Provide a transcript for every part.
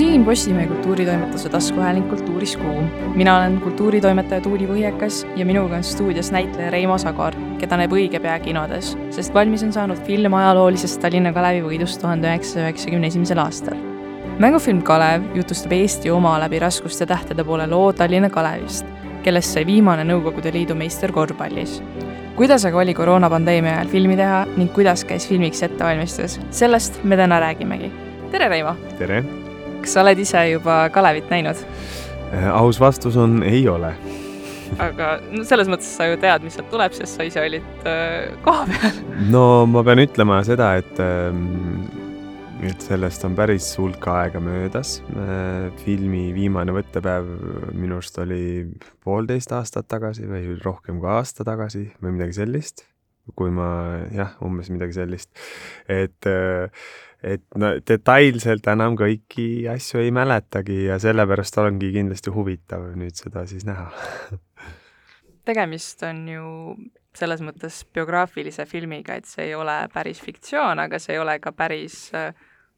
siin Postimehe kultuuritoimetuse taskuhääling Kultuuris Kuu. mina olen kultuuritoimetaja Tuuli Põhjakas ja minuga on stuudios näitleja Reimo Sagor, keda näeb õige pea kinodes, sest valmis on saanud film ajaloolisest Tallinna Kalevi võidust tuhande üheksasaja üheksakümne esimesel aastal. mängufilm Kalev jutustab Eesti oma läbi raskuste tähtede poole loo Tallinna Kalevist, kellest sai viimane Nõukogude Liidu meister korvpallis kuidas aga oli koroonapandeemia ajal filmi teha ning kuidas käis filmiks ettevalmistus, sellest me täna räägimegi. tere, Reimo! tere! Kas sa oled ise juba Kalevit näinud? Äh, aus vastus on ei ole. aga no selles mõttes sa ju tead, mis sealt tuleb, sest sa ise olid äh, kohapeal. no ma pean ütlema seda, et äh, et sellest on päris hulk aega möödas. Äh, filmi viimane võttepäev minu arust oli poolteist aastat tagasi või rohkem kui aasta tagasi või midagi sellist. kui ma jah, umbes midagi sellist, et äh, et no detailselt enam kõiki asju ei mäletagi ja sellepärast ongi kindlasti huvitav nüüd seda siis näha tegemist on ju selles mõttes biograafilise filmiga, et see ei ole päris fiktsioon, aga see ei ole ka päris äh,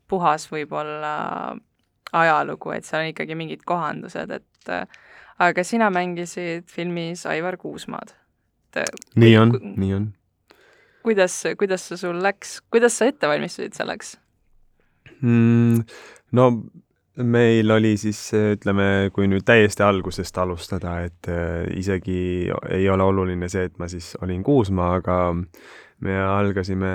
puhas võib-olla ajalugu, et seal on ikkagi mingid kohandused, et äh, aga sina mängisid filmis Aivar Kuusmaad. nii on, nii on. kuidas, kuidas see sul läks, kuidas sa ette valmistusid selleks? Mm,? no meil oli siis, ütleme, kui nüüd täiesti algusest alustada, et äh, isegi ei ole oluline see, et ma siis olin Kuusma, aga me algasime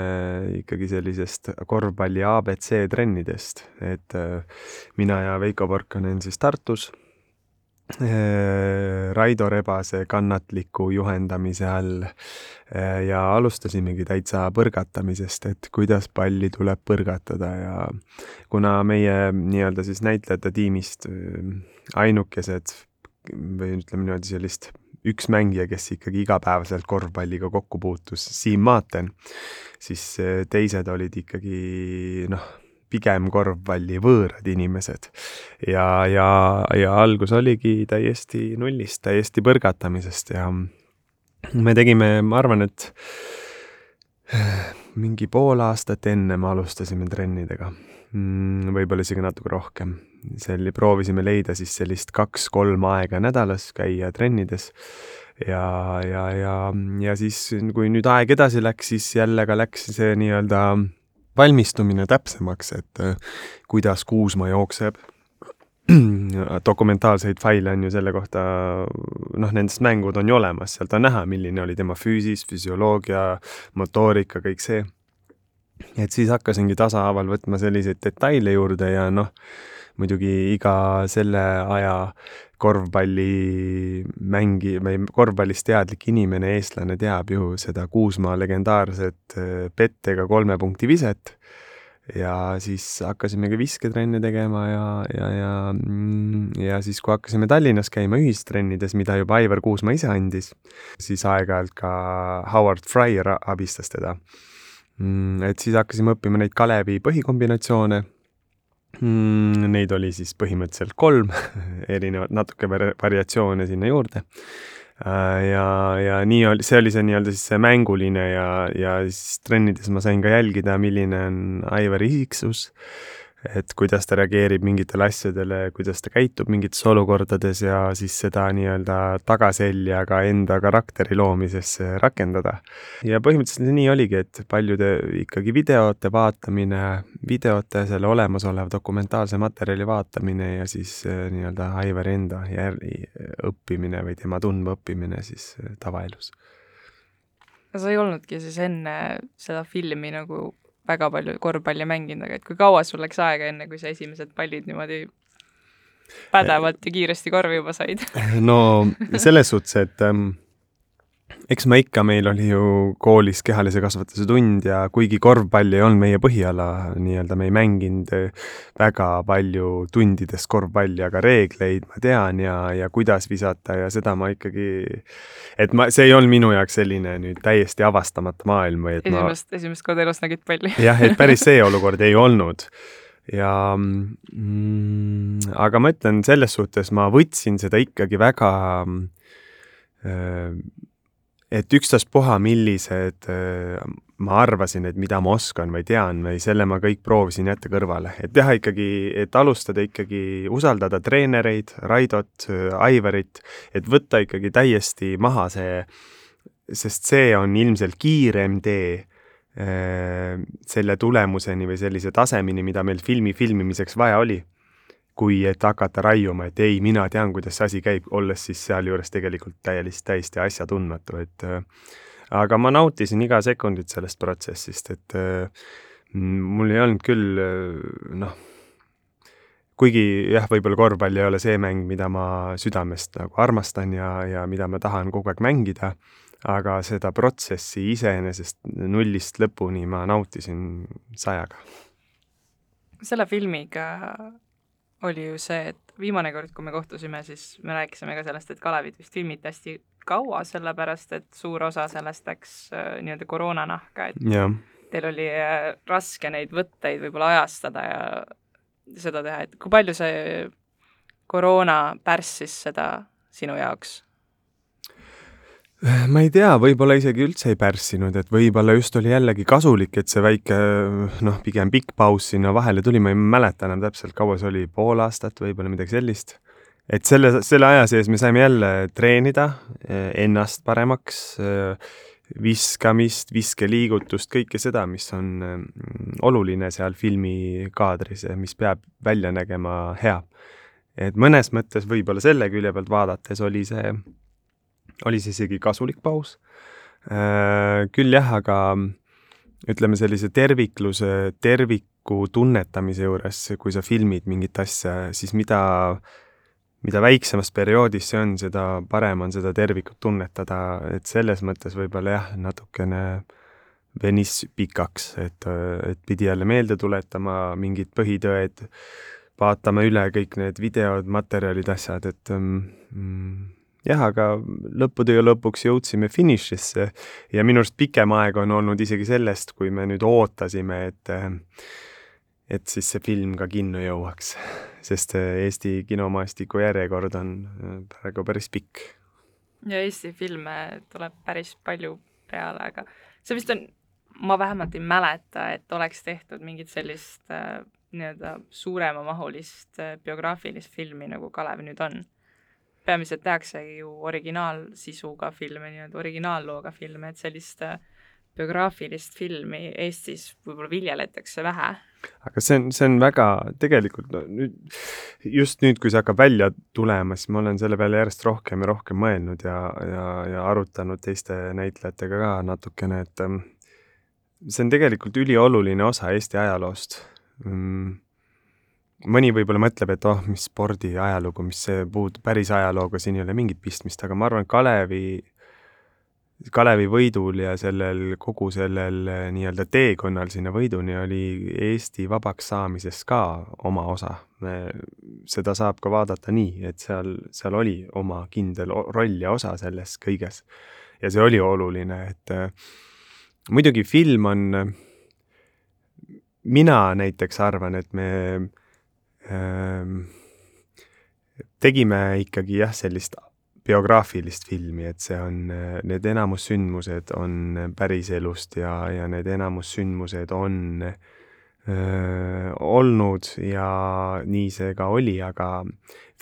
ikkagi sellisest korvpalli abc trennidest, et äh, mina ja Veiko Porkanen siis Tartus Raido Rebase kannatliku juhendamise all. Äh, ja alustasimegi täitsa põrgatamisest, et kuidas palli tuleb põrgatada ja kuna meie nii-öelda siis näitlejate tiimist äh, ainukesed või ütleme niimoodi sellist üks mängija, kes ikkagi igapäevaselt korvpalliga kokku puutus, Siim Maaten, siis teised olid ikkagi noh pigem korvpalli võõrad inimesed. ja, ja, ja algus oligi täiesti nullist, täiesti põrgatamisest ja me tegime, ma arvan, et mingi pool aastat enne me alustasime trennidega mm,, võib-olla isegi natuke rohkem. see oli, proovisime leida siis sellist kaks-kolm aega nädalas käia trennides ja, ja, ja, ja siis, kui nüüd aeg edasi läks, siis jälle ka läks see nii-öelda valmistumine täpsemaks, et äh, kuidas Kuusma jookseb. dokumentaalseid faile on ju selle kohta, noh, nendest mängud on ju olemas, sealt on näha, milline oli tema füüsis, füsioloogia, motoorika, kõik see. et siis hakkasingi tasahaaval võtma selliseid detaile juurde ja noh, muidugi iga selle aja korvpallimängi või korvpallist teadlik inimene, eestlane teab ju seda Kuusmaa legendaarset äh, pettega kolme punkti viset ja siis hakkasimegi visketrenne tegema ja, ja, ja, mm, ja siis, kui hakkasime Tallinnas käima ühistrennides, mida juba Aivar Kuusma ise andis, siis aeg-ajalt ka Howard Fryer abistas teda. Mm, et siis hakkasime õppima neid Kalevi põhikombinatsioone mm,. Neid oli siis põhimõtteliselt kolm erinevat, natuke variatsioone sinna juurde. Äh, ja, ja nii oli, see oli see nii-öelda siis see mänguline ja, ja siis trennides ma sain ka jälgida, milline on Aivari isiksus et kuidas ta reageerib mingitele asjadele, kuidas ta käitub mingites olukordades ja siis seda nii-öelda tagaselja ka enda karakteri loomisesse rakendada. ja põhimõtteliselt nii oligi, et paljude ikkagi videote vaatamine, videote, selle olemasoleva dokumentaalse materjali vaatamine ja siis eh, nii-öelda Aivari enda järgi õppimine või tema tundmaõppimine siis eh, tavaelus. sa ei olnudki siis enne seda filmi nagu väga palju korvpalli mänginud, aga et kui kaua sul läks aega, enne kui sa esimesed pallid niimoodi pädevalt ja kiiresti korvi juba said? no selles suhtes, et ähm, eks ma ikka, meil oli ju koolis kehalise kasvatuse tund ja kuigi korvpall ei olnud meie põhiala, nii-öelda me ei mänginud äh, väga palju tundides korvpalli, aga reegleid ma tean ja, ja kuidas visata ja seda ma ikkagi, et ma, see ei olnud minu jaoks selline nüüd täiesti avastamata maailm või et esimest ma..., esimest korda elus nägid palli. Jah, et päris see olukord ei olnud. Ja mm, aga ma ütlen, selles suhtes ma võtsin seda ikkagi väga äh, et ükstaspuha, millised äh, ma arvasin, et mida ma oskan või tean või selle ma kõik proovisin jätta kõrvale, et teha ikkagi, et alustada ikkagi, usaldada treenereid, Raidot, Aivarit, et võtta ikkagi täiesti maha see, sest see on ilmselt kiirem tee äh, selle tulemuseni või sellise tasemeni, mida meil filmi filmimiseks vaja oli kui et hakata raiuma, et ei, mina tean, kuidas see asi käib, olles siis sealjuures tegelikult täiesti, täiesti asjatundmatu, et äh, aga ma nautisin iga sekundit sellest protsessist, et äh, mul ei olnud küll äh, noh, kuigi jah, võib-olla korvpall ei ole see mäng, mida ma südamest nagu armastan ja, ja mida ma tahan kogu aeg mängida, aga seda protsessi iseenesest nullist lõpuni ma nautisin sajaga. selle filmiga oli ju see, et viimane kord, kui me kohtusime, siis me rääkisime ka sellest, et Kalevit vist filmiti hästi kaua, sellepärast et suur osa sellest läks äh, nii-öelda koroona nahka, et ja. teil oli äh, raske neid võtteid võib-olla ajastada ja seda teha, et kui palju see koroona pärssis seda sinu jaoks? Ma ei tea, võib-olla isegi üldse ei pärssinud, et võib-olla just oli jällegi kasulik, et see väike noh, pigem pikk paus sinna vahele tuli, ma ei mäleta enam täpselt, kaua see oli, pool aastat võib-olla midagi sellist et selle, selle aja sees me saime jälle treenida eh, ennast paremaks, eh, viskamist, viskeliigutust, kõike seda, mis on mm, oluline seal filmikaadris ja mis peab välja nägema hea. et mõnes mõttes võib-olla selle külje pealt vaadates oli see, oli see isegi kasulik paus. Eh, küll jah, aga ütleme, sellise tervikluse, terviku tunnetamise juures, kui sa filmid mingit asja, siis mida äh, mida väiksemas perioodis see on, seda parem on seda tervikut tunnetada, et selles mõttes võib-olla jah, natukene venis pikaks, et, et pidi jälle meelde tuletama mingid põhitõed, vaatama üle kõik need videod, materjalid, asjad, et mm, jah, aga lõppude lõpuks jõudsime finišisse ja minu arust pikem aeg on olnud isegi sellest, kui me nüüd ootasime, et et siis see film ka kinno jõuaks, sest Eesti kinomaastiku järjekord on äh, praegu päris pikk. ja Eesti filme tuleb päris palju peale, aga see vist on, ma vähemalt ei mäleta, et oleks tehtud mingit sellist äh, nii-öelda suuremamahulist äh, biograafilist filmi, nagu Kalev nüüd on. Peamiselt tehaksegi ju originaalsisuga filme, nii-öelda originaallooga filme, et sellist äh, biograafilist filmi Eestis võib-olla viljeletakse vähe. Aga see on, see on väga, tegelikult no nüüd, just nüüd, kui see hakkab välja tulema, siis ma olen selle peale järjest rohkem ja rohkem mõelnud ja, ja, ja arutanud teiste näitlejatega ka natukene, et ähm, see on tegelikult ülioluline osa Eesti ajaloost. Mm mõni võib-olla mõtleb, et oh, mis spordi ajalugu, mis see puud-, päris ajalooga siin ei ole mingit pistmist, aga ma arvan, Kalevi Kalevi võidul ja sellel, kogu sellel eh, nii-öelda teekonnal sinna võiduni oli Eesti vabaks saamises ka oma osa. seda saab ka vaadata nii, et seal, seal oli oma kindel roll ja osa selles kõiges. ja see oli oluline, et äh, muidugi film on, mina näiteks arvan, et me tegime ikkagi jah, sellist biograafilist filmi, et see on, need enamus sündmused on päriselust ja, ja need enamus sündmused on öö, olnud ja nii see ka oli, aga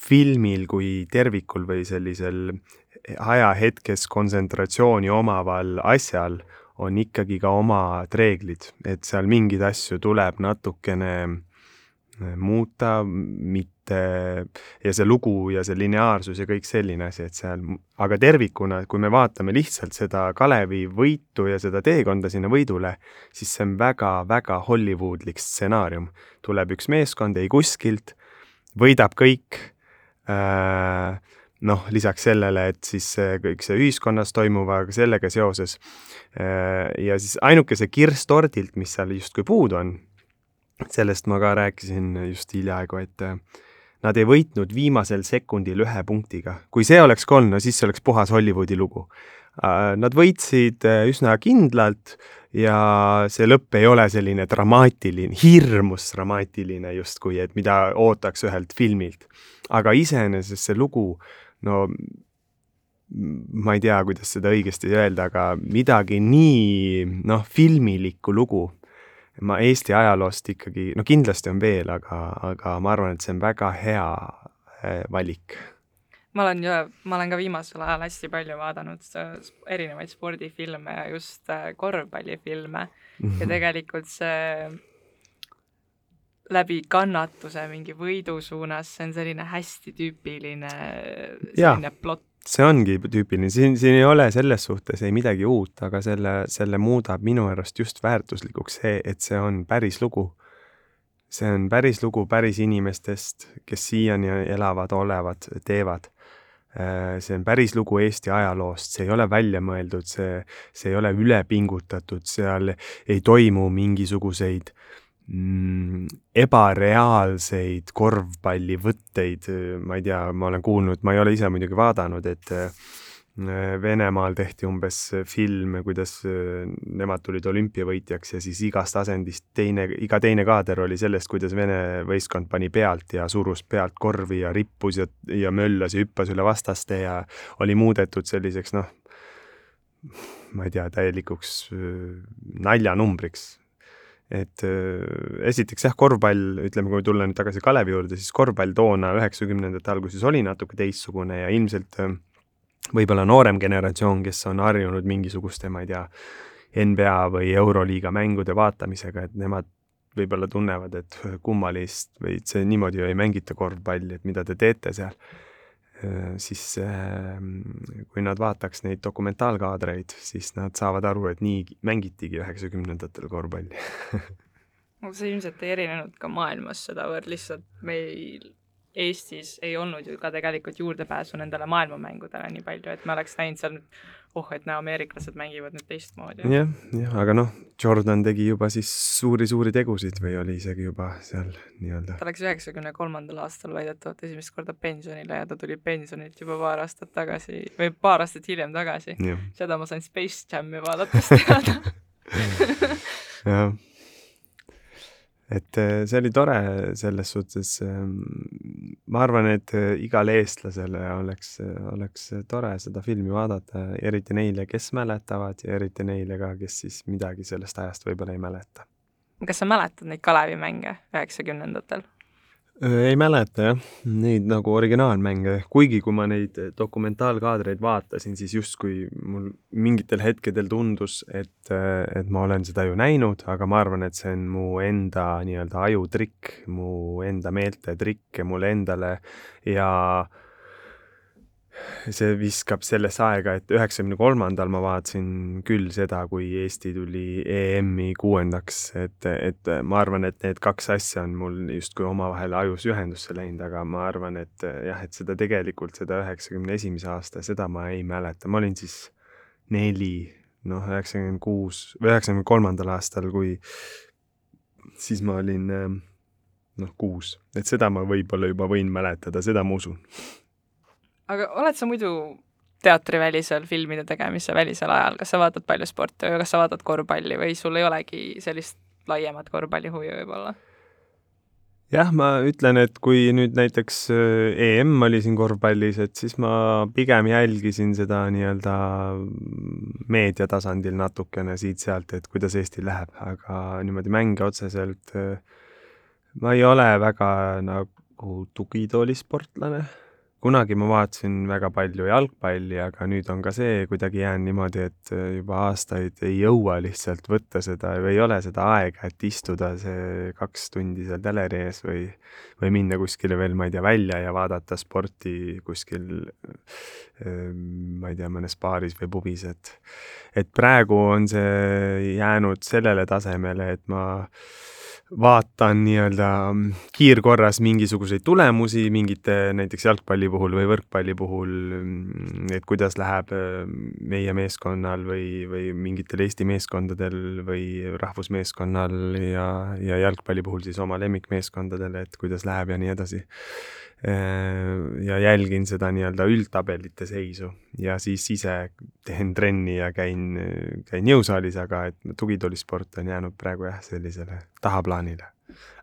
filmil kui tervikul või sellisel ajahetkes kontsentratsiooni omaval asjal on ikkagi ka omad reeglid, et seal mingeid asju tuleb natukene muuta, mitte ja see lugu ja see lineaarsus ja kõik selline asi, et seal, aga tervikuna, kui me vaatame lihtsalt seda Kalevi võitu ja seda teekonda sinna võidule, siis see on väga-väga Hollywoodlik stsenaarium. tuleb üks meeskond ei kuskilt, võidab kõik äh,, noh, lisaks sellele, et siis kõik see ühiskonnas toimuvaga, sellega seoses äh, ja siis ainuke see kirss tordilt, mis seal justkui puudu on, sellest ma ka rääkisin just hiljaaegu, et äh, nad ei võitnud viimasel sekundil ühe punktiga. kui see oleks ka olnud, no siis see oleks puhas Hollywoodi lugu. Äh, nad võitsid äh, üsna kindlalt ja see lõpp ei ole selline dramaatiline, hirmus dramaatiline justkui, et mida ootaks ühelt filmilt. aga iseenesest see lugu, no ma ei tea, kuidas seda õigesti öelda, aga midagi nii noh, filmilikku lugu ma Eesti ajaloost ikkagi, no kindlasti on veel, aga, aga ma arvan, et see on väga hea eh, valik. ma olen ju, ma olen ka viimasel ajal hästi palju vaadanud erinevaid spordifilme ja just äh, korvpallifilme ja mhm. tegelikult see läbi kannatuse mingi võidu suunas, see on selline hästi tüüpiline selline plott see ongi tüüpiline, siin, siin ei ole selles suhtes ei midagi uut, aga selle, selle muudab minu arust just väärtuslikuks see, et see on päris lugu. see on päris lugu päris inimestest, kes siiani elavad, olevad, teevad. Äh, see on päris lugu Eesti ajaloost, see ei ole välja mõeldud, see, see ei ole ülepingutatud, seal ei toimu mingisuguseid äh, mm, ebareaalseid korvpallivõtteid, ma ei tea, ma olen kuulnud, ma ei ole ise muidugi vaadanud, et äh, Venemaal tehti umbes film, kuidas äh, nemad tulid olümpiavõitjaks ja siis igast asendist teine, iga teine kaader oli sellest, kuidas Vene võistkond pani pealt ja surus pealt korvi ja rippus ja, ja möllas ja hüppas üle vastaste ja oli muudetud selliseks noh, ma ei tea, täielikuks äh, naljanumbriks et äh, esiteks jah, korvpall, ütleme, kui tulla nüüd tagasi Kalevi juurde, siis korvpall toona üheksakümnendate alguses oli natuke teistsugune ja ilmselt äh, võib-olla noorem generatsioon, kes on harjunud mingisuguste, ma ei tea, NBA või Euroliiga mängude vaatamisega, et nemad võib-olla tunnevad, et kummalist või see niimoodi ju ei mängita korvpalli, et mida te teete seal siis ähm, kui nad vaataks neid dokumentaalkaadreid, siis nad saavad aru, et nii mängitigi üheksakümnendatel korvpalli see ilmselt ei erinenud ka maailmas sedavõrd, lihtsalt meil Eestis ei olnud ju ka tegelikult juurdepääsu nendele maailmamängudele nii palju, et me oleks näinud seal oh, et näe, ameeriklased mängivad nüüd teistmoodi. jah, jah, aga noh, Jordan tegi juba siis suuri-suuri tegusid või oli isegi juba seal nii-öelda. ta läks üheksakümne kolmandal aastal väidetavalt esimest korda pensionile ja ta tuli pensionilt juba paar aastat tagasi või paar aastat hiljem tagasi. seda ma sain Space Jam'i vaadates teada jah et äh, see oli tore selles suhtes. Ähm, ma arvan, et äh, igale eestlasele oleks, oleks tore seda filmi vaadata, eriti neile, kes mäletavad ja eriti neile ka, kes siis midagi sellest ajast võib-olla ei mäleta. kas sa mäletad neid Kalevi mänge üheksakümnendatel? Ei mäleta jah, neid nagu originaalmänge, kuigi kui ma neid dokumentaalkaadreid vaatasin, siis justkui mul mingitel hetkedel tundus, et, et ma olen seda ju näinud, aga ma arvan, et see on mu enda nii-öelda ajutrikk, mu enda meeltetrikk ja mulle endale ja äh, see viskab sellesse aega, et üheksakümne kolmandal ma vaatasin küll seda, kui Eesti tuli EM-i kuuendaks, et, et ma arvan, et need kaks asja on mul justkui omavahel ajus ühendusse läinud, aga ma arvan, et jah, et seda tegelikult, seda üheksakümne esimese aasta, seda ma ei mäleta, ma olin siis neli, noh, üheksakümmend kuus või üheksakümne kolmandal aastal, kui siis ma olin noh, kuus, et seda ma võib-olla juba võin mäletada, seda ma usun aga oled sa muidu teatrivälisel filmide tegemise välisel ajal, kas sa vaatad palju sporti või kas sa vaatad korvpalli või sul ei olegi sellist laiemat korvpallihuvi võib-olla? jah, ma ütlen, et kui nüüd näiteks äh, EM oli siin korvpallis, et siis ma pigem jälgisin seda nii-öelda meedia tasandil natukene siit-sealt, et kuidas Eestil läheb, aga niimoodi mänge otseselt äh, ma ei ole väga nagu tugitoolisportlane kunagi ma vaatasin väga palju jalgpalli, aga nüüd on ka see kuidagi jäänud niimoodi, et äh, juba aastaid ei jõua lihtsalt võtta seda või ei ole seda aega, et istuda see kaks tundi seal teleri ees või, või minna kuskile veel, ma ei tea, välja ja vaadata sporti kuskil, äh, ma ei tea, mõnes baaris või pubis, et, et praegu on see jäänud sellele tasemele, et ma vaatan nii-öelda kiirkorras mingisuguseid tulemusi mingite näiteks jalgpalli puhul või võrkpalli puhul, et kuidas läheb äh, meie meeskonnal või, või mingitel Eesti meeskondadel või rahvusmeeskonnal ja, ja jalgpalli puhul siis oma lemmikmeeskondadel, et kuidas läheb ja nii edasi ja jälgin seda nii-öelda üldtabelite seisu ja siis ise teen trenni ja käin, käin jõusaalis, aga et tugitoolisport on jäänud praegu jah, sellisele tahaplaanile.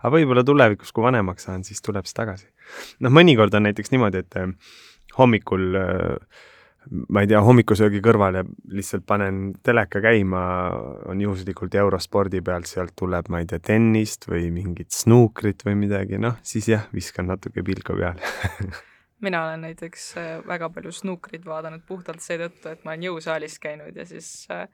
aga võib-olla tulevikus, kui vanemaks saan, siis tuleb see tagasi. noh, mõnikord on näiteks niimoodi, et äh, hommikul äh, ma ei tea, hommikusöögi kõrvale lihtsalt panen teleka käima, on juhuslikult eurospordi pealt, sealt tuleb, ma ei tea, tennist või mingit snuukrit või midagi, noh, siis jah, viskan natuke pilku peale mina olen näiteks äh, väga palju snuukrit vaadanud puhtalt seetõttu, et ma olen jõusaalis käinud ja siis äh,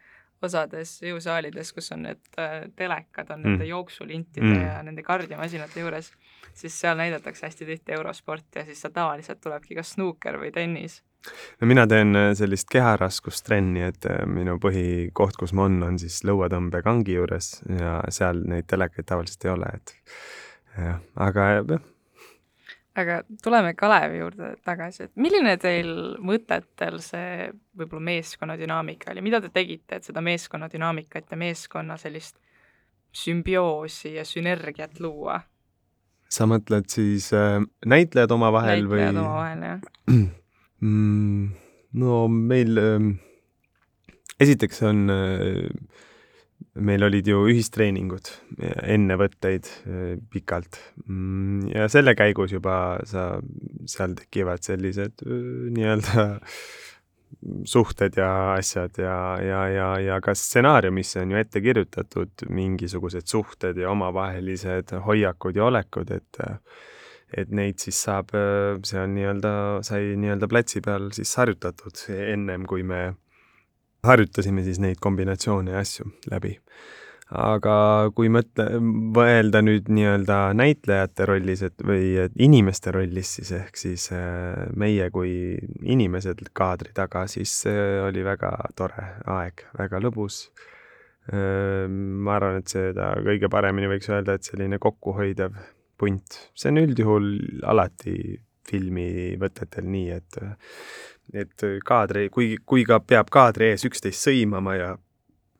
osades jõusaalides, kus on need äh, telekad, on mm. nende jooksulintide mm. ja nende kardimasinate juures, siis seal näidatakse hästi tihti eurosporti ja siis seal tavaliselt tulebki kas snuuker või tennis no mina teen äh, sellist keharaskustrenni, et äh, minu põhikoht, kus ma on, on siis lõuatõmbekangi juures ja seal neid telekaid tavaliselt ei ole, et jah, aga jah. aga tuleme Kalevi juurde tagasi, et milline teil mõtetel see võib-olla meeskonna dünaamika oli, mida te tegite, et seda meeskonna dünaamikat ja meeskonna sellist sümbioosi ja sünergiat luua? sa mõtled siis äh, näitlejad omavahel või? näitlejad omavahel, jah mm,? no meil äh,, esiteks on äh,, meil olid ju ühistreeningud enne võtteid äh, pikalt mm, ja selle käigus juba sa, seal tekivad sellised äh, nii-öelda suhted ja asjad ja, ja, ja, ja ka stsenaariumisse on ju ette kirjutatud mingisugused suhted ja omavahelised hoiakud ja olekud, et äh, et neid siis saab seal nii-öelda, sai nii-öelda platsi peal siis harjutatud ennem, kui me harjutasime siis neid kombinatsioone ja asju läbi. aga kui mõtle, mõelda nüüd nii-öelda näitlejate rollis, et või inimeste rollis siis ehk siis meie kui inimesed kaadri taga, siis see oli väga tore aeg, väga lõbus ma arvan, et seda kõige paremini võiks öelda, et selline kokkuhoidev punt, see on üldjuhul alati filmivõtetel nii, et et kaadri, kui, kui ka peab kaadri ees üksteist sõimama ja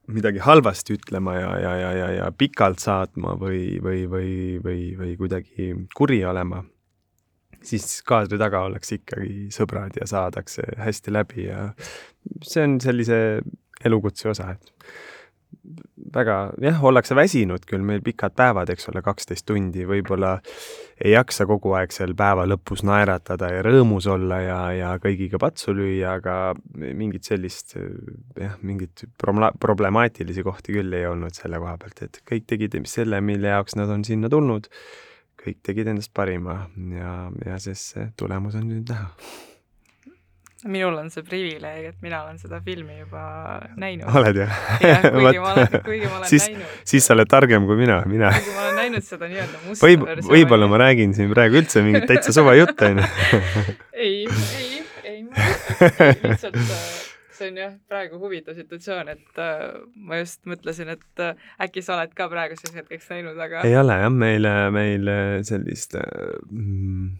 midagi halvasti ütlema ja, ja, ja, ja, ja pikalt saatma või, või, või, või, või kuidagi kuri olema, siis kaadri taga ollakse ikkagi sõbrad ja saadakse hästi läbi ja see on sellise elukutse osa, et väga, jah, ollakse väsinud küll, meil pikad päevad, eks ole, kaksteist tundi, võib-olla ei jaksa kogu aeg seal päeva lõpus naeratada ja rõõmus olla ja, ja kõigiga patsu lüüa, aga mingit sellist jah, mingit problemaatilisi kohti küll ei olnud selle koha pealt, et kõik tegid selle, mille jaoks nad on sinna tulnud, kõik tegid endast parima ja, ja siis see tulemus on nüüd näha minul on see privileeg, et mina olen seda filmi juba näinud. oled jah? jah, kuigi ma olen, kuigi ma olen siis, näinud. siis sa oled targem kui mina, mina. kuigi ma olen näinud seda nii-öelda musta võib, versiooni. võib-olla ma räägin siin praegu üldse mingit täitsa suva juttu, onju. ei, ei, ei, ma lihtsalt äh, see on jah, praegu huvitav situatsioon, et äh, ma just mõtlesin, et äh, äkki sa oled ka praeguseks hetkeks näinud, aga ei ole jah, meil, meil sellist äh, mm,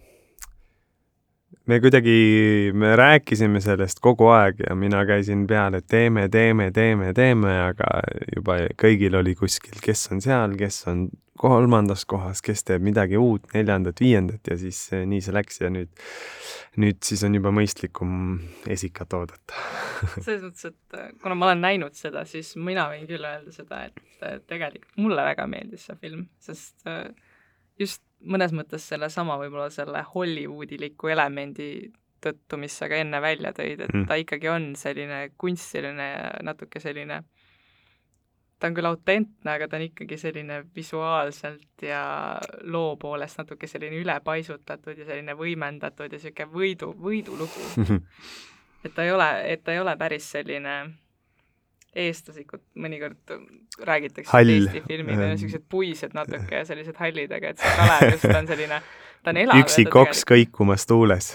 me kuidagi, me rääkisime sellest kogu aeg ja mina käisin peal, et teeme, teeme, teeme, teeme, aga juba kõigil oli kuskil, kes on seal, kes on kolmandas kohas, kes teeb midagi uut, neljandat, viiendat ja siis nii see läks ja nüüd, nüüd siis on juba mõistlikum esikat oodata selles mõttes, et kuna ma olen näinud seda, siis mina võin küll öelda seda, et tegelikult mulle väga meeldis see film, sest just mõnes mõttes sellesama võib-olla selle Hollywoodiliku elemendi tõttu, mis sa ka enne välja tõid, et mm. ta ikkagi on selline kunstiline ja natuke selline, ta on küll autentne, aga ta on ikkagi selline visuaalselt ja loo poolest natuke selline ülepaisutatud ja selline võimendatud ja niisugune võidu, võidulugu et ta ei ole, et ta ei ole päris selline eestlaslikud, mõnikord räägitakse Hall. Eesti filmid on niisugused puised natuke ja sellised hallid, aga et see Kalev just on selline, ta on elav. üksi koks kõikumas tuules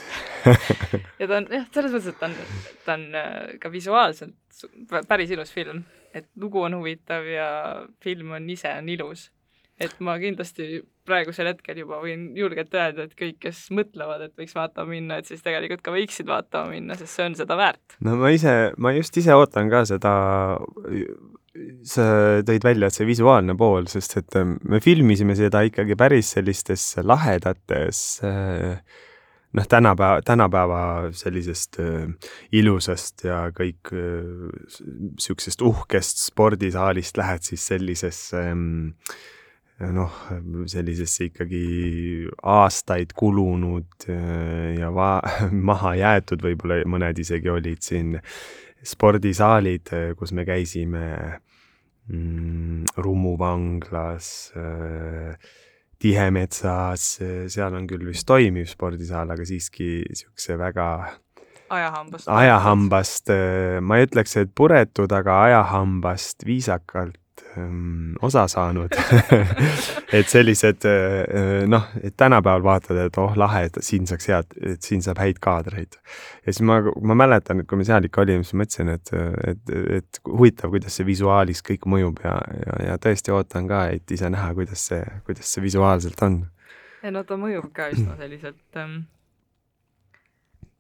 ja ta on jah, selles mõttes, et ta on, ta on äh, ka visuaalselt päris ilus film, et lugu on huvitav ja film on ise on ilus et ma kindlasti praegusel hetkel juba võin julgelt öelda, et kõik, kes mõtlevad, et võiks vaatama minna, et siis tegelikult ka võiksid vaatama minna, sest see on seda väärt. no ma ise, ma just ise ootan ka seda, sa tõid välja, et see visuaalne pool, sest et ähm, me filmisime seda ikkagi päris sellistes lahedates noh, tänapäeva, tänapäeva sellisest äh, ilusast ja kõik niisugusest äh, uhkest spordisaalist lähed siis sellisesse äh, noh, sellisesse ikkagi aastaid kulunud ja va-, maha jäetud võib-olla mõned isegi olid siin spordisaalid, kus me käisime mm, Rummu vanglas äh,, Tihemetsas, seal on küll vist toimiv spordisaal, aga siiski niisuguse väga ajahambast. ajahambast, ma ei ütleks, et puretud, aga ajahambast viisakalt osa saanud et sellised äh, noh, et tänapäeval vaatad, et oh lahe, et siin saaks head, et siin saab häid kaadreid. ja siis ma, ma mäletan, et kui me seal ikka olime, siis mõtlesin, et, et, et huvitav, kuidas see visuaalis kõik mõjub ja, ja, ja tõesti ootan ka, et ise näha, kuidas see, kuidas see visuaalselt on. ja no ta mõjub ka üsna selliselt ähm,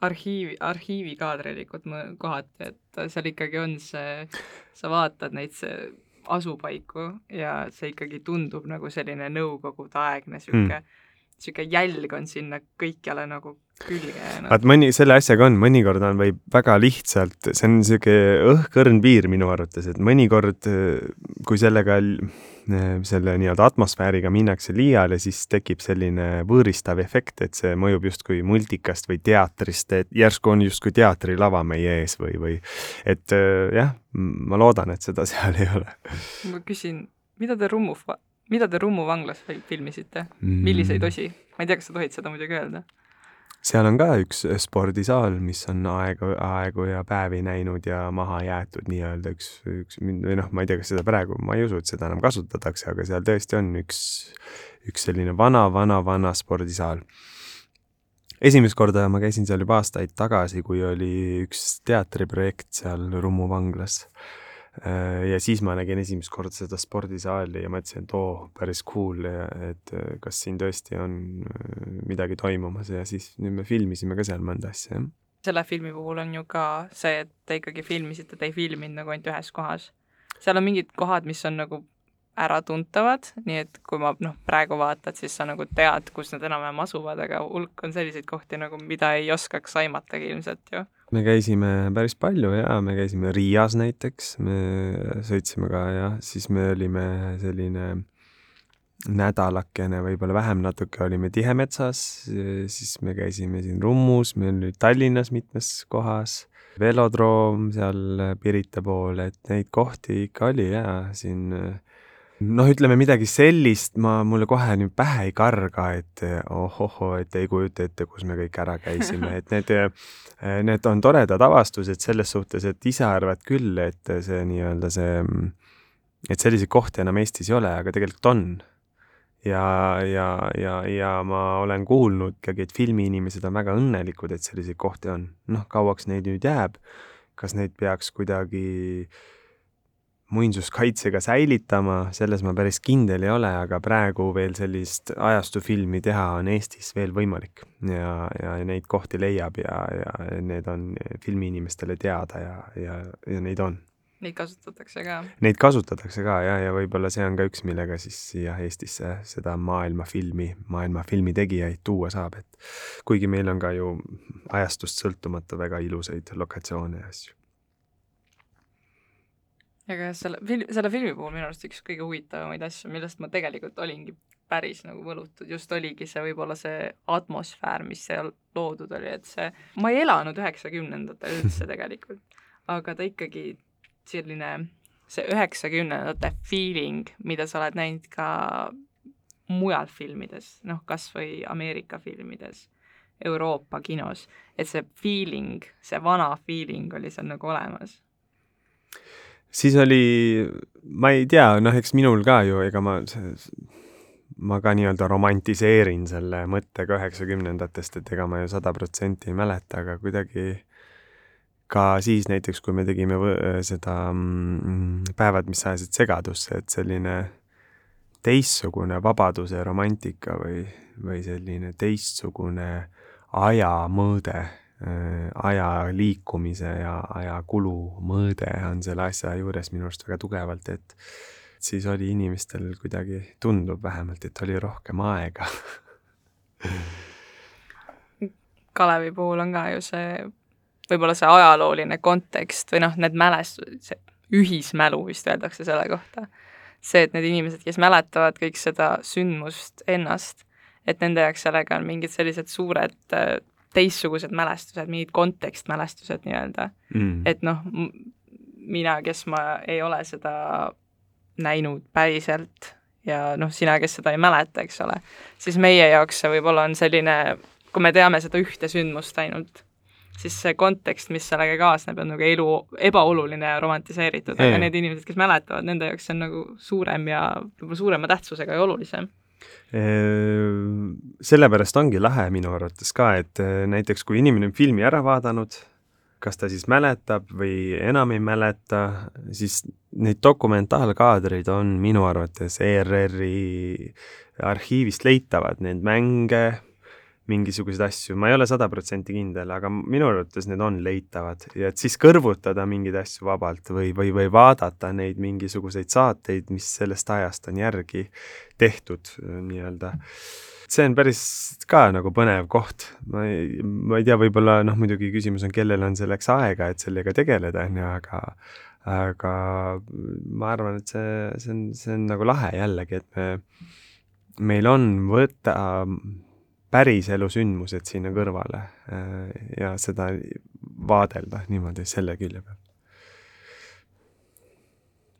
arhiivi, arhiivikaadrilikud kohati, et seal ikkagi on see, sa vaatad neid, see asupaiku ja see ikkagi tundub nagu selline nõukogude-aegne sihuke mm., sihuke jälg on sinna kõikjale nagu külge jäänud. vaat mõni, selle asjaga on, mõnikord on, võib väga lihtsalt, see on sihuke õhkõrn piir minu arvates, et mõnikord, kui sellega selle nii-öelda atmosfääriga minnakse liiale, siis tekib selline võõristav efekt, et see mõjub justkui multikast või teatrist, et järsku on justkui teatrilava meie ees või, või et jah, ma loodan, et seda seal ei ole. ma küsin, mida te Rummu, mida te Rummu vanglas filmisite, milliseid osi? ma ei tea, kas sa tohid seda muidugi öelda seal on ka üks äh, spordisaal, mis on aegu, aegu ja päevi näinud ja maha jäetud nii-öelda üks, üks või noh, ma ei tea, kas seda praegu, ma ei usu, et seda enam kasutatakse, aga seal tõesti on üks, üks selline vana-vana-vana spordisaal. esimest korda ma käisin seal juba aastaid tagasi, kui oli üks teatriprojekt seal Rummu vanglas ja siis ma nägin esimest korda seda spordisaali ja mõtlesin, et oo, päris cool et äh, kas siin tõesti on äh, midagi toimumas ja siis nüüd me filmisime ka seal mõnda asja, jah. selle filmi puhul on ju ka see, et te ikkagi filmisite, te ei filminud nagu ainult ühes kohas. seal on mingid kohad, mis on nagu äratuntavad, nii et kui ma noh, praegu vaatad, siis sa nagu tead, kus nad enam-vähem asuvad, aga hulk on selliseid kohti nagu, mida ei oskaks aimatagi ilmselt ju me käisime päris palju ja me käisime Riias näiteks, me sõitsime ka ja siis me olime selline nädalakene, võib-olla vähem natuke olime Tihemetsas, siis me käisime siin Rummus, me olime Tallinnas mitmes kohas, velodroom seal Pirita pool, et neid kohti ikka oli ja siin noh, ütleme midagi sellist ma, mulle kohe nüüd pähe ei karga, et ohohoo, et ei kujuta ette, kus me kõik ära käisime, et need, need on toredad avastused selles suhtes, et ise arvad küll, et see nii-öelda see, et selliseid kohti enam Eestis ei ole, aga tegelikult on. ja, ja, ja, ja ma olen kuulnud ikkagi, et filmiinimesed on väga õnnelikud, et selliseid kohti on. noh, kauaks neid nüüd jääb, kas neid peaks kuidagi äh, muinsuskaitsega säilitama, selles ma päris kindel ei ole, aga praegu veel sellist ajastufilmi teha on Eestis veel võimalik ja, ja neid kohti leiab ja, ja need on filmiinimestele teada ja, ja, ja neid on. Neid kasutatakse ka? Neid kasutatakse ka jah, ja võib-olla see on ka üks, millega siis siia Eestisse seda maailmafilmi, maailma filmitegijaid tuua saab, et kuigi meil on ka ju ajastust sõltumata väga ilusaid lokatsioone ja asju aga selle fil-, selle filmi puhul minu arust üks kõige huvitavamaid asju, millest ma tegelikult olingi päris nagu võlutud, just oligi see võib-olla see atmosfäär, mis seal loodud oli, et see, ma ei elanud üheksakümnendatel üldse tegelikult, aga ta ikkagi selline, see üheksakümnendate feeling, mida sa oled näinud ka mujal filmides, noh, kas või Ameerika filmides, Euroopa kinos, et see feeling, see vana feeling oli seal nagu olemas siis oli, ma ei tea, noh, eks minul ka ju, ega ma, ma ka nii-öelda romantiseerin selle mõttega üheksakümnendatest, et ega ma ju sada protsenti ei mäleta, aga kuidagi ka siis näiteks, kui me tegime seda mm, Päevad, mis ajasid segadusse, et selline teistsugune vabaduse romantika või, või selline teistsugune ajamõõde aja liikumise ja ajakulu mõõde on selle asja juures minu arust väga tugevalt, et siis oli inimestel kuidagi, tundub vähemalt, et oli rohkem aega Kalevi puhul on ka ju see, võib-olla see ajalooline kontekst või noh, need mälestused, see ühismälu vist öeldakse selle kohta. see, et need inimesed, kes mäletavad kõik seda sündmust ennast, et nende jaoks sellega on mingid sellised suured äh, teistsugused mälestused, mingid kontekstmälestused nii-öelda. Mm. et noh, mina, kes ma ei ole seda näinud päriselt ja noh, sina, kes seda ei mäleta, eks ole, siis meie jaoks see võib-olla on selline, kui me teame seda ühte sündmust ainult, siis see kontekst, mis sellega kaasneb, on nagu elu ebaoluline ja romantiseeritud, aga need inimesed, kes mäletavad, nende jaoks see on nagu suurem ja võib-olla suurema tähtsusega ja olulisem sellepärast ongi lahe minu arvates ka, et näiteks kui inimene on filmi ära vaadanud, kas ta siis mäletab või enam ei mäleta, siis neid dokumentaalkaadreid on minu arvates ERR-i arhiivist leitavad, neid mänge, mingisuguseid asju, ma ei ole sada protsenti kindel, aga minu arvates need on leitavad. Ja et siis kõrvutada mingeid asju vabalt või, või, või vaadata neid mingisuguseid saateid, mis sellest ajast on järgi tehtud nii-öelda. See on päris ka nagu põnev koht. ma ei, ma ei tea, võib-olla noh, muidugi küsimus on, kellel on selleks aega, et sellega tegeleda, on ju, aga aga ma arvan, et see, see on, see on nagu lahe jällegi, et me, meil on võtta päriselu sündmused sinna kõrvale äh, ja seda vaadelda niimoodi selle külje pealt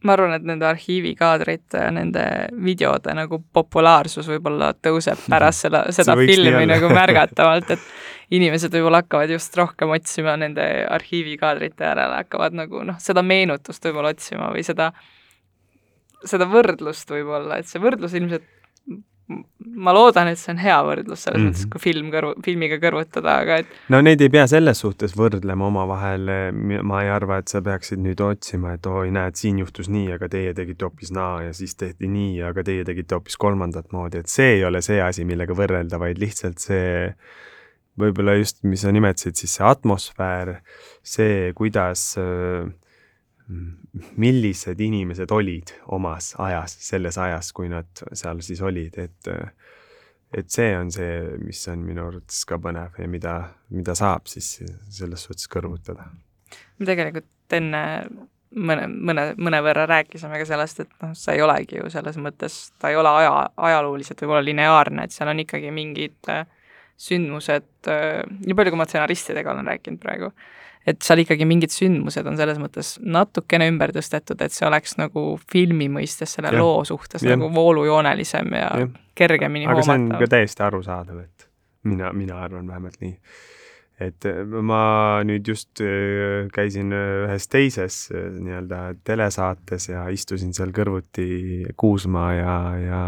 ma arvan, et nende arhiivikaadrite ja nende videode nagu populaarsus võib-olla tõuseb pärast seda, seda filmi nagu märgatavalt, et inimesed võib-olla hakkavad just rohkem otsima nende arhiivikaadrite järele, hakkavad nagu noh, seda meenutust võib-olla otsima või seda, seda võrdlust võib-olla, et see võrdlus ilmselt ma loodan, et see on hea võrdlus selles mm -hmm. mõttes, kui film kõrvu, filmiga kõrvutada, aga et no neid ei pea selles suhtes võrdlema omavahel, ma ei arva, et sa peaksid nüüd otsima, et oi, näed, siin juhtus nii, aga teie tegite hoopis naa ja siis tehti nii, aga teie tegite hoopis kolmandat moodi, et see ei ole see asi, millega võrrelda, vaid lihtsalt see võib-olla just, mis sa nimetasid, siis see atmosfäär, see, kuidas äh, millised inimesed olid omas ajas, selles ajas, kui nad seal siis olid, et et see on see, mis on minu arvates ka põnev ja mida, mida saab siis selles suhtes kõrvutada. me tegelikult enne mõne, mõne, mõnevõrra rääkisime ka sellest, et noh, see ei olegi ju selles mõttes, ta ei ole aja, ajalooliselt võib-olla lineaarne, et seal on ikkagi mingid sündmused nii palju, kui ma stsenaristidega olen rääkinud praegu, et seal ikkagi mingid sündmused on selles mõttes natukene ümber tõstetud, et see oleks nagu filmi mõistes selle ja. loo suhtes ja. nagu voolujoonelisem ja, ja. kergemini aga hoomatav. see on ka täiesti arusaadav, et mina, mina arvan vähemalt nii. et äh, ma nüüd just äh, käisin äh, ühes teises nii-öelda telesaates ja istusin seal kõrvuti Kuusmaa ja, ja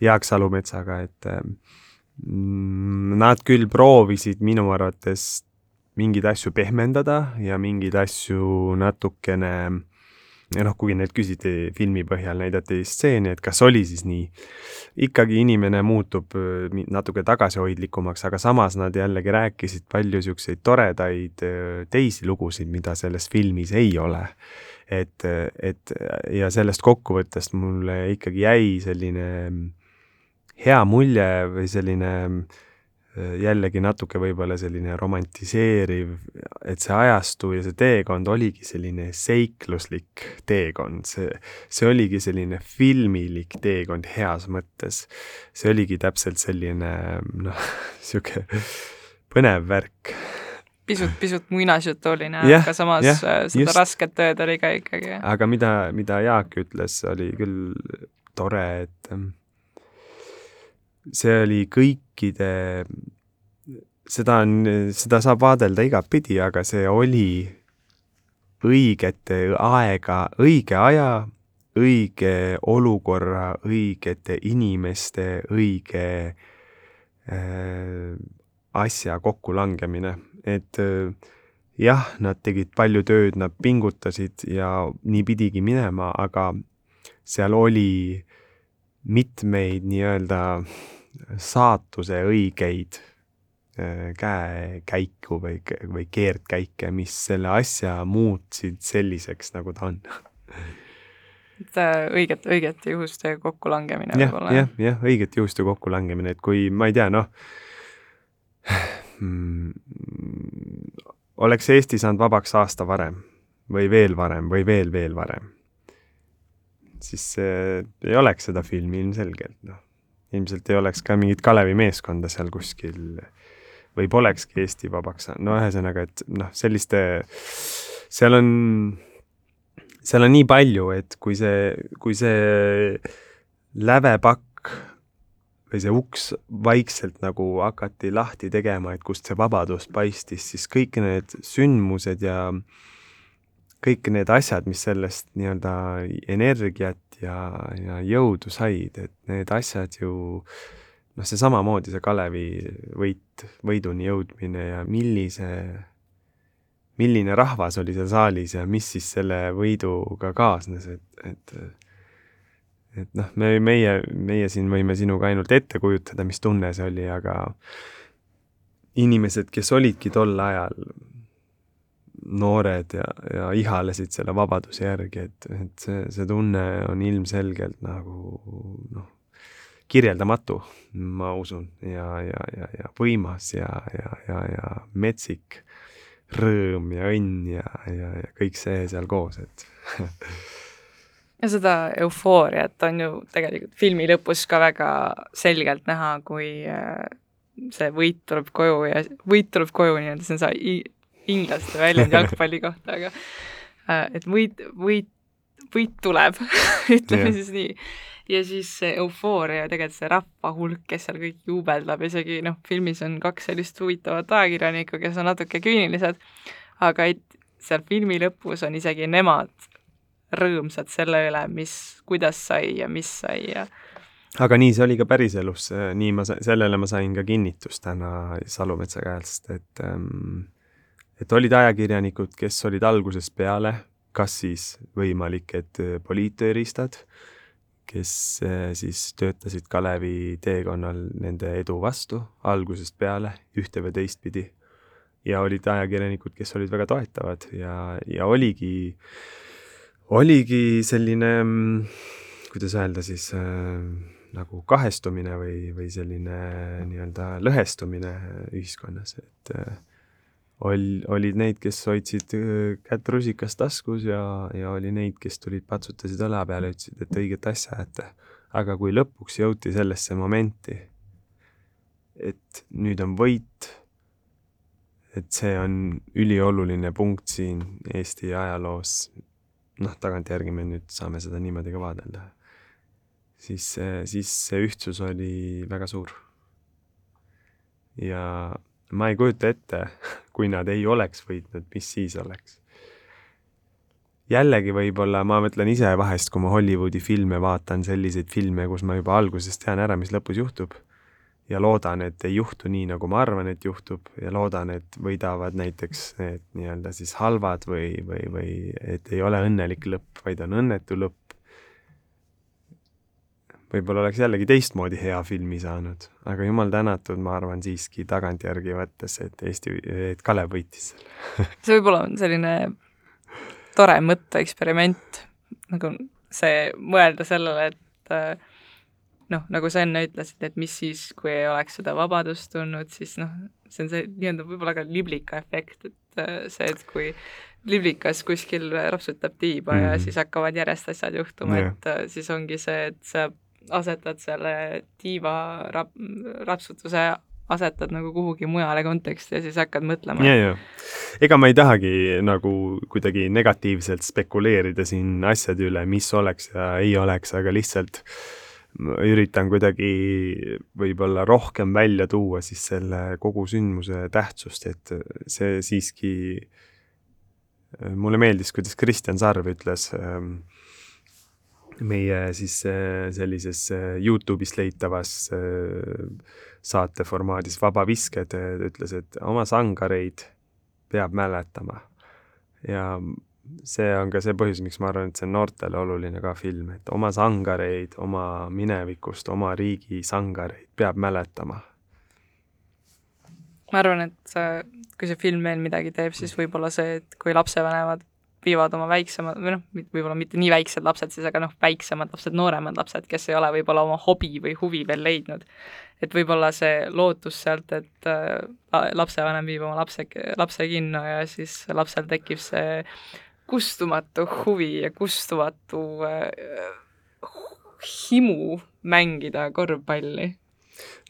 Jaak Salumetsaga, et mm, nad küll proovisid minu arvates mingeid asju pehmendada ja mingeid asju natukene ja noh, kuigi neilt küsiti filmi põhjal, näidati stseeni, et kas oli siis nii. ikkagi inimene muutub äh, natuke tagasihoidlikumaks, aga samas nad jällegi rääkisid palju niisuguseid toredaid äh, teisi lugusid, mida selles filmis ei ole. et, et ja sellest kokkuvõttest mulle ikkagi jäi selline hea mulje või selline äh, Äh, jällegi natuke võib-olla selline romantiseeriv, et see ajastu ja see teekond oligi selline seikluslik teekond, see, see oligi selline filmilik teekond heas mõttes. see oligi täpselt selline noh, sihuke põnev värk pisut, pisut muinasjutuline yeah,, aga samas yeah, äh, seda just. rasket tööd oli ka ikkagi. aga mida, mida Jaak ütles, oli küll tore, et ähm, see oli kõikide, seda on, seda saab vaadelda igatpidi, aga see oli õigete aega, õige aja, õige olukorra, õigete inimeste, õige äh, asja kokkulangemine, et äh, jah, nad tegid palju tööd, nad pingutasid ja nii pidigi minema, aga seal oli mitmeid nii-öelda saatuse õigeid äh, käekäiku või, või keerdkäike, mis selle asja muutsid selliseks, nagu ta on et äh, õiget, õigete juhuste kokkulangemine ja, võib-olla. jah, jah, õigete juhuste kokkulangemine, et kui ma ei tea, noh mm, oleks Eesti saanud vabaks aasta varem või veel varem või veel, veel varem, siis äh, ei oleks seda filmi ilmselgelt, noh. Ilmselt ei oleks ka mingit Kalevi meeskonda seal kuskil või polekski Eesti vabaks saanud, no ühesõnaga, et noh, selliste, seal on, seal on nii palju, et kui see, kui see lävepakk või see uks vaikselt nagu hakati lahti tegema, et kust see vabadus paistis, siis kõik need sündmused ja kõik need asjad, mis sellest nii-öelda energiat ja, ja jõudu said, et need asjad ju noh, see samamoodi, see Kalevi võit, võiduni jõudmine ja millise, milline rahvas oli seal saalis ja mis siis selle võiduga kaasnes, et, et et noh, me, meie, meie siin võime sinuga ainult ette kujutada, mis tunne see oli, aga inimesed, kes olidki tol ajal noored ja, ja ihalesid selle vabaduse järgi, et, et see, see tunne on ilmselgelt nagu noh, kirjeldamatu, ma usun, ja, ja, ja, ja võimas ja, ja, ja, ja metsik rõõm ja õnn ja, ja, ja kõik see seal koos, et ja seda eufooriat on ju tegelikult filmi lõpus ka väga selgelt näha, kui äh, see võit tuleb koju ja võit tuleb koju nii-öelda, see on see inglaste väljend jalgpalli kohta, aga äh, et võit, võit, võit tuleb ütleme yeah. siis nii. ja siis see eufooria, tegelikult see rahva hulk, kes seal kõik juubeldab, isegi noh, filmis on kaks sellist huvitavat ajakirjanikku, kes on natuke küünilised, aga et seal filmi lõpus on isegi nemad rõõmsad selle üle, mis, kuidas sai ja mis sai ja aga nii see oli ka päriselus, nii ma, sellele ma sain ka kinnitust täna Salumetsa käest, et ähm, et olid ajakirjanikud, kes olid algusest peale, kas siis võimalik, et poliittööriistad, kes äh, siis töötasid Kalevi teekonnal nende edu vastu algusest peale, ühte või teistpidi. ja olid ajakirjanikud, kes olid väga toetavad ja, ja oligi äh, oligi selline, mm, kuidas öelda siis äh,, nagu kahestumine või, või selline nii-öelda lõhestumine ühiskonnas, et äh, ol-, olid neid, kes hoidsid äh, kätt rusikas taskus ja, ja oli neid, kes tulid, patsutasid õla peale, ütlesid, et õiget asja ajate. aga kui lõpuks jõuti sellesse momenti, et nüüd on võit, et see on ülioluline punkt siin Eesti ajaloos, noh, tagantjärgi me nüüd saame seda niimoodi ka vaadelda, siis, siis see ühtsus oli väga suur. ja ma ei kujuta ette, kui nad ei oleks võitnud, mis siis oleks. jällegi võib-olla ma mõtlen ise vahest, kui ma Hollywoodi filme vaatan, selliseid filme, kus ma juba alguses tean ära, mis lõpus juhtub ja loodan, et ei juhtu nii, nagu ma arvan, et juhtub ja loodan, et võidavad näiteks need nii-öelda siis halvad või, või, või et ei ole õnnelik lõpp, vaid on õnnetu lõpp. Võib-olla oleks jällegi teistmoodi hea filmi saanud, aga jumal tänatud, ma arvan siiski tagantjärgi võttes, et Eesti, et Kalev võitis selle see võib-olla on selline tore mõtteeksperiment, nagu see, mõelda sellele, et äh, noh, nagu sa enne ütlesid, et mis siis, kui ei oleks seda vabadust tulnud, siis noh, see on see nii-öelda võib-olla ka liblika efekt, et äh, see, et kui liblikas kuskil rapsutab tiiba mm -hmm. ja mhm. siis hakkavad järjest asjad juhtuma yeah., et äh, siis ongi see, et sa asetad selle tiiva rap-, rapsutuse asetad nagu kuhugi mujale konteksti ja siis hakkad mõtlema. ja, ja ega ma ei tahagi nagu kuidagi negatiivselt spekuleerida siin asjade üle, mis oleks ja ei oleks, aga lihtsalt üritan kuidagi võib-olla rohkem välja tuua siis selle kogu sündmuse tähtsust, et see siiski, mulle meeldis, kuidas Kristjan Sarv ütles ähm, meie siis äh, sellises äh, Youtube'is leitavas äh, saateformaadis Vaba visked, ütles, et oma sangareid peab mäletama. ja see on ka see põhjus, miks ma arvan, et see on noortele oluline ka film, et oma sangareid, oma minevikust, oma riigi sangareid peab mäletama. ma arvan, et kui see film veel midagi teeb, siis võib-olla see, et kui lapsevanemad viivad oma väiksemad, või noh, võib-olla mitte nii väiksed lapsed siis, aga noh, väiksemad lapsed, nooremad lapsed, kes ei ole võib-olla oma hobi või huvi veel leidnud. et võib-olla see lootus sealt, et äh, lapsevanem viib oma lapse, lapse kinno ja siis lapsel tekib see kustumatu huvi ja kustumatu äh, himu mängida korvpalli?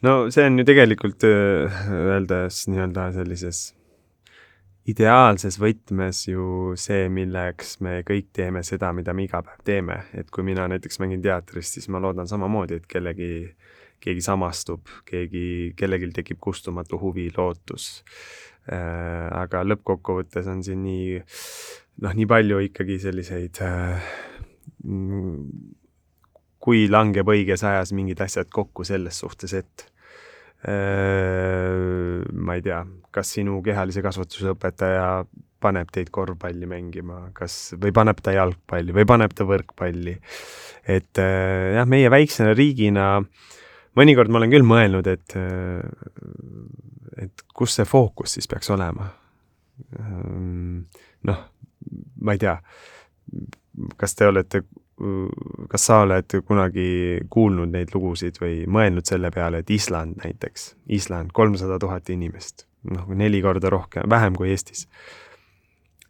no see on ju tegelikult öeldes nii-öelda sellises ideaalses võtmes ju see, milleks me kõik teeme seda, mida me iga päev teeme, et kui mina näiteks mängin teatris, siis ma loodan samamoodi, et kellegi, keegi samastub, keegi, kellelgi tekib kustumatu huvi, lootus äh,. aga lõppkokkuvõttes on siin nii, noh, nii palju ikkagi selliseid äh, kui langeb õiges ajas mingid asjad kokku selles suhtes, et ma ei tea, kas sinu kehalise kasvatuse õpetaja paneb teid korvpalli mängima, kas, või paneb ta jalgpalli või paneb ta võrkpalli. et äh, jah, meie väiksena riigina, mõnikord ma olen küll mõelnud, et, äh, et kus see fookus siis peaks olema. noh, ma ei tea, kas te olete kas sa oled kunagi kuulnud neid lugusid või mõelnud selle peale, et Island näiteks, Island, kolmsada tuhat inimest, noh, neli korda rohkem, vähem kui Eestis.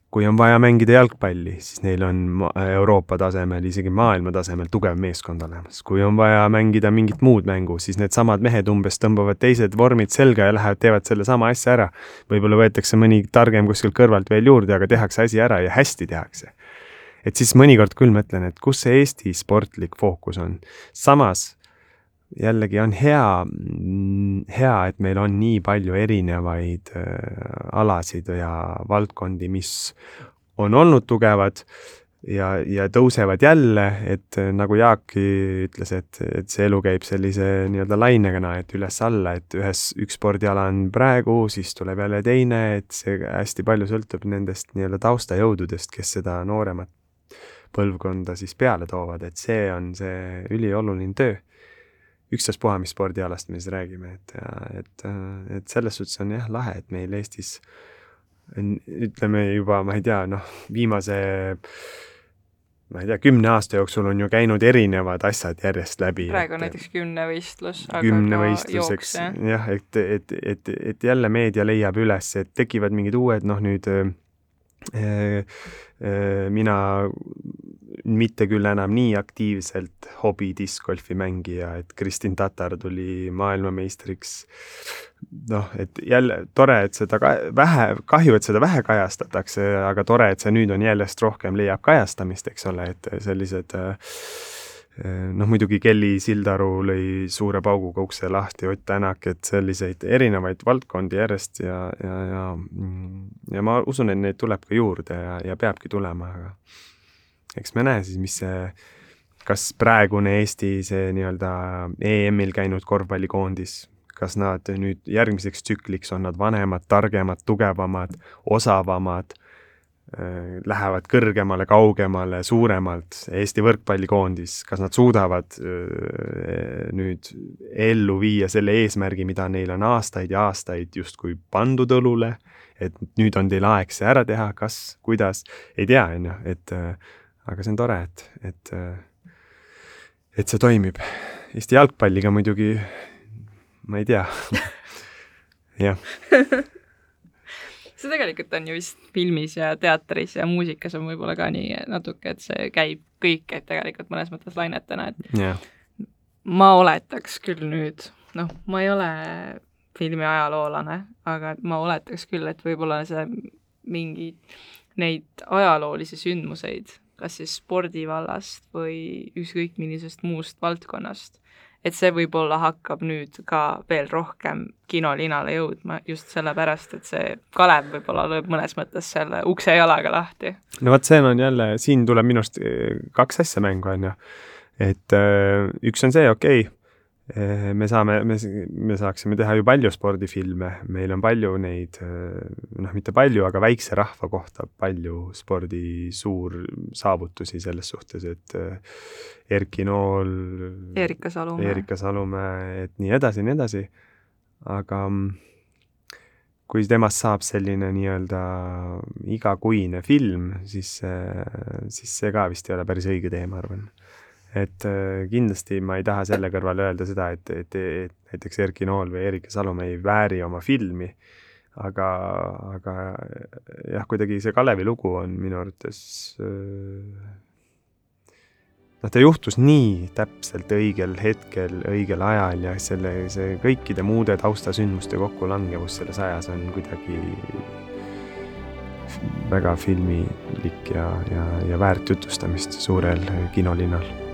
kui on vaja mängida jalgpalli, siis neil on Euroopa tasemel, isegi maailma tasemel tugev meeskond olemas. kui on vaja mängida mingit muud mängu, siis needsamad mehed umbes tõmbavad teised vormid selga ja lähevad, teevad sellesama asja ära. võib-olla võetakse mõni targem kuskilt kõrvalt veel juurde, aga tehakse asi ära ja hästi tehakse et siis mõnikord küll mõtlen, et kus see Eesti sportlik fookus on. samas jällegi on hea, hea, et meil on nii palju erinevaid äh, alasid ja valdkondi, mis on olnud tugevad ja, ja tõusevad jälle, et äh, nagu Jaak ütles, et, et see elu käib sellise nii-öelda lainegana, et üles-alla, et ühes, üks spordiala on praegu, siis tuleb jälle teine, et see hästi palju sõltub nendest nii-öelda taustajõududest, kes seda nooremat põlvkonda siis peale toovad, et see on see ülioluline töö. ükstaspuha, mis spordialast me siis räägime, et, et, et selles suhtes on jah lahe, et meil Eestis ütleme juba, ma ei tea, noh, viimase ma ei tea, kümne aasta jooksul on ju käinud erinevad asjad järjest läbi. praegu on näiteks kümnevõistlus. kümnevõistlus, eks, jah, et, et, et, et jälle meedia leiab üles, et tekivad mingid uued, noh nüüd mina mitte küll enam nii aktiivselt hobi discgolfi mängija, et Kristin Tatar tuli maailmameistriks. noh, et jälle tore, et seda ka vähe, kahju, et seda vähe kajastatakse, aga tore, et see nüüd on järjest rohkem leiab kajastamist, eks ole, et sellised noh, muidugi Kelly Sildaru lõi suure pauguga ukse lahti, Ott Tänak, et selliseid erinevaid valdkondi järjest ja, ja, ja ja ma usun, et neid tuleb ka juurde ja, ja peabki tulema, aga eks me näe siis, mis see, kas praegune Eesti, see nii-öelda EM-il käinud korvpallikoondis, kas nad nüüd järgmiseks tsükliks on nad vanemad, targemad, tugevamad, osavamad, äh, lähevad kõrgemale, kaugemale, suuremalt, Eesti võrkpallikoondis, kas nad suudavad äh, nüüd ellu viia selle eesmärgi, mida neil on aastaid ja aastaid justkui pandud õlule, et nüüd on teil aeg see ära teha, kas, kuidas, ei tea, on ju, et äh, aga see on tore, et, et, et see toimib. Eesti jalgpalliga muidugi, ma ei tea. Jah see tegelikult on ju vist filmis ja teatris ja muusikas on võib-olla ka nii natuke, et see käib kõik, et tegelikult mõnes mõttes lainetena, et yeah. ma oletaks küll nüüd, noh, ma ei ole filmi ajaloolane, aga ma oletaks küll, et võib-olla see mingi neid ajaloolisi sündmuseid kas siis spordivallast või ükskõik millisest muust valdkonnast. Et see võib-olla hakkab nüüd ka veel rohkem kinolinale jõudma just sellepärast, et see Kalev võib-olla lööb mõnes mõttes selle ukse jalaga lahti. no vot, see on jälle, siin tuleb minu arust eh, kaks asja mängu, on ju. et äh, üks on see, okei okay,, Eh, me saame, me, me saaksime teha ju palju spordifilme, meil on palju neid, noh, mitte palju, aga väikse rahva kohta palju spordi suur saavutusi selles suhtes, et Erki Nool, Erika Salumäe, Erika Salumäe, et nii edasi, nii edasi. aga mm, kui temast saab selline nii-öelda igakuine film, siis, siis see ka vist ei ole päris õige tee, ma arvan et äh, kindlasti ma ei taha selle kõrval öelda seda, et, et, et näiteks Erki Nool või Erika Salum ei vääri oma filmi. aga, aga äh, jah, kuidagi see Kalevi lugu on minu arvates äh, noh, ta juhtus nii täpselt õigel hetkel, õigel ajal ja selle, see kõikide muude taustasündmuste kokkulangevus selles ajas on kuidagi väga filmilik ja, ja, ja väärt jutustamist suurel kinolinnal